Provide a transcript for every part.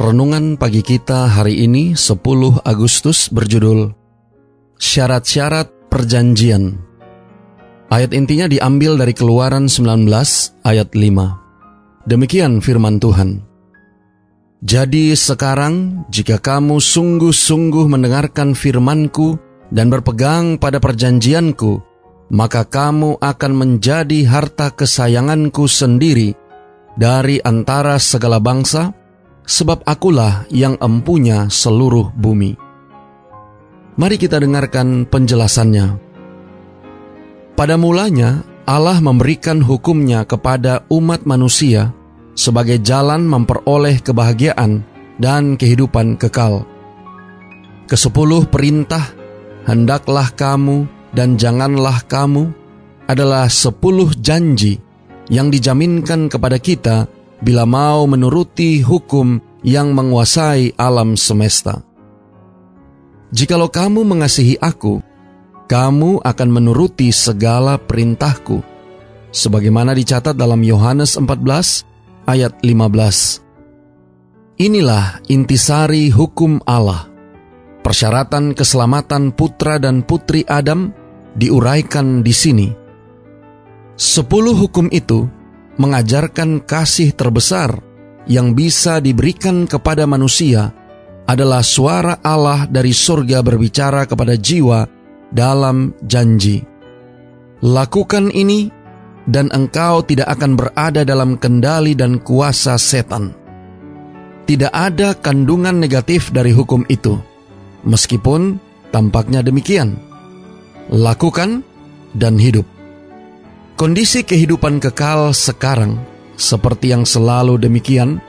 Renungan pagi kita hari ini 10 Agustus berjudul Syarat-syarat perjanjian. Ayat intinya diambil dari Keluaran 19 ayat 5. Demikian firman Tuhan. Jadi sekarang jika kamu sungguh-sungguh mendengarkan firmanku dan berpegang pada perjanjianku, maka kamu akan menjadi harta kesayanganku sendiri dari antara segala bangsa, sebab akulah yang empunya seluruh bumi. Mari kita dengarkan penjelasannya. Pada mulanya, Allah memberikan hukumnya kepada umat manusia sebagai jalan memperoleh kebahagiaan dan kehidupan kekal. Kesepuluh perintah, hendaklah kamu dan janganlah kamu, adalah sepuluh janji yang dijaminkan kepada kita bila mau menuruti hukum yang menguasai alam semesta. Jikalau kamu mengasihi aku, kamu akan menuruti segala perintahku. Sebagaimana dicatat dalam Yohanes 14 ayat 15. Inilah intisari hukum Allah. Persyaratan keselamatan putra dan putri Adam diuraikan di sini. Sepuluh hukum itu mengajarkan kasih terbesar yang bisa diberikan kepada manusia adalah suara Allah dari surga berbicara kepada jiwa dalam janji. Lakukan ini dan engkau tidak akan berada dalam kendali dan kuasa setan. Tidak ada kandungan negatif dari hukum itu, meskipun tampaknya demikian. Lakukan dan hidup. Kondisi kehidupan kekal sekarang, seperti yang selalu demikian,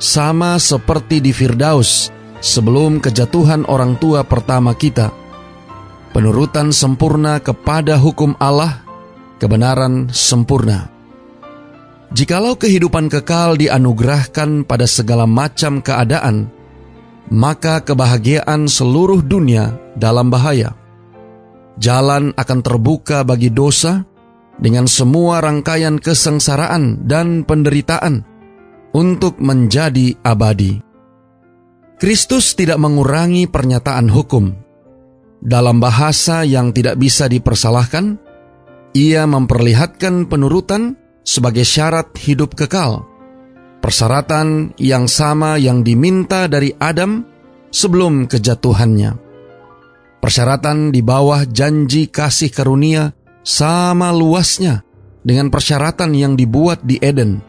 sama seperti di Firdaus sebelum kejatuhan orang tua pertama kita. Penurutan sempurna kepada hukum Allah, kebenaran sempurna. Jikalau kehidupan kekal dianugerahkan pada segala macam keadaan, maka kebahagiaan seluruh dunia dalam bahaya. Jalan akan terbuka bagi dosa, dengan semua rangkaian kesengsaraan dan penderitaan untuk menjadi abadi. Kristus tidak mengurangi pernyataan hukum. Dalam bahasa yang tidak bisa dipersalahkan, ia memperlihatkan penurutan sebagai syarat hidup kekal. Persyaratan yang sama yang diminta dari Adam sebelum kejatuhannya. Persyaratan di bawah janji kasih karunia sama luasnya dengan persyaratan yang dibuat di Eden,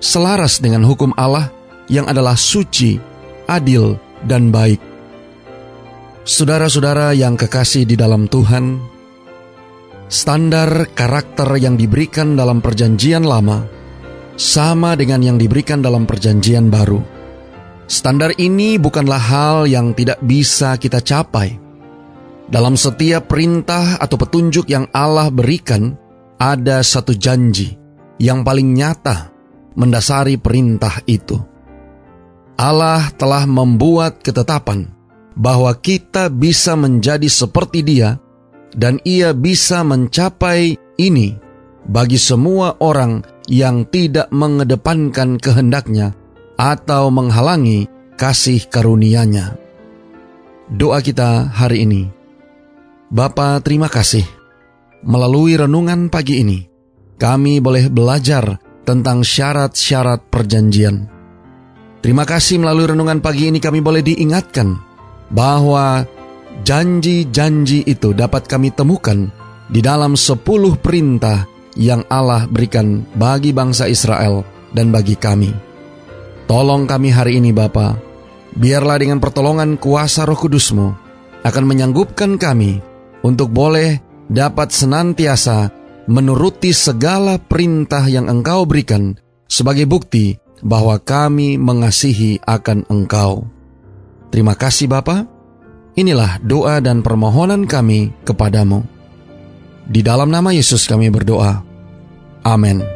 selaras dengan hukum Allah yang adalah suci, adil, dan baik. Saudara-saudara yang kekasih di dalam Tuhan, standar karakter yang diberikan dalam Perjanjian Lama sama dengan yang diberikan dalam Perjanjian Baru. Standar ini bukanlah hal yang tidak bisa kita capai dalam setiap perintah atau petunjuk yang Allah berikan, ada satu janji yang paling nyata mendasari perintah itu. Allah telah membuat ketetapan bahwa kita bisa menjadi seperti Dia, dan Ia bisa mencapai ini bagi semua orang yang tidak mengedepankan kehendaknya atau menghalangi kasih karunia-Nya. Doa kita hari ini. Bapa, terima kasih. Melalui renungan pagi ini, kami boleh belajar tentang syarat-syarat perjanjian. Terima kasih melalui renungan pagi ini kami boleh diingatkan bahwa janji-janji itu dapat kami temukan di dalam sepuluh perintah yang Allah berikan bagi bangsa Israel dan bagi kami. Tolong kami hari ini Bapa, biarlah dengan pertolongan kuasa roh kudusmu akan menyanggupkan kami untuk boleh dapat senantiasa menuruti segala perintah yang Engkau berikan sebagai bukti bahwa kami mengasihi akan Engkau. Terima kasih Bapa. Inilah doa dan permohonan kami kepadamu. Di dalam nama Yesus kami berdoa. Amin.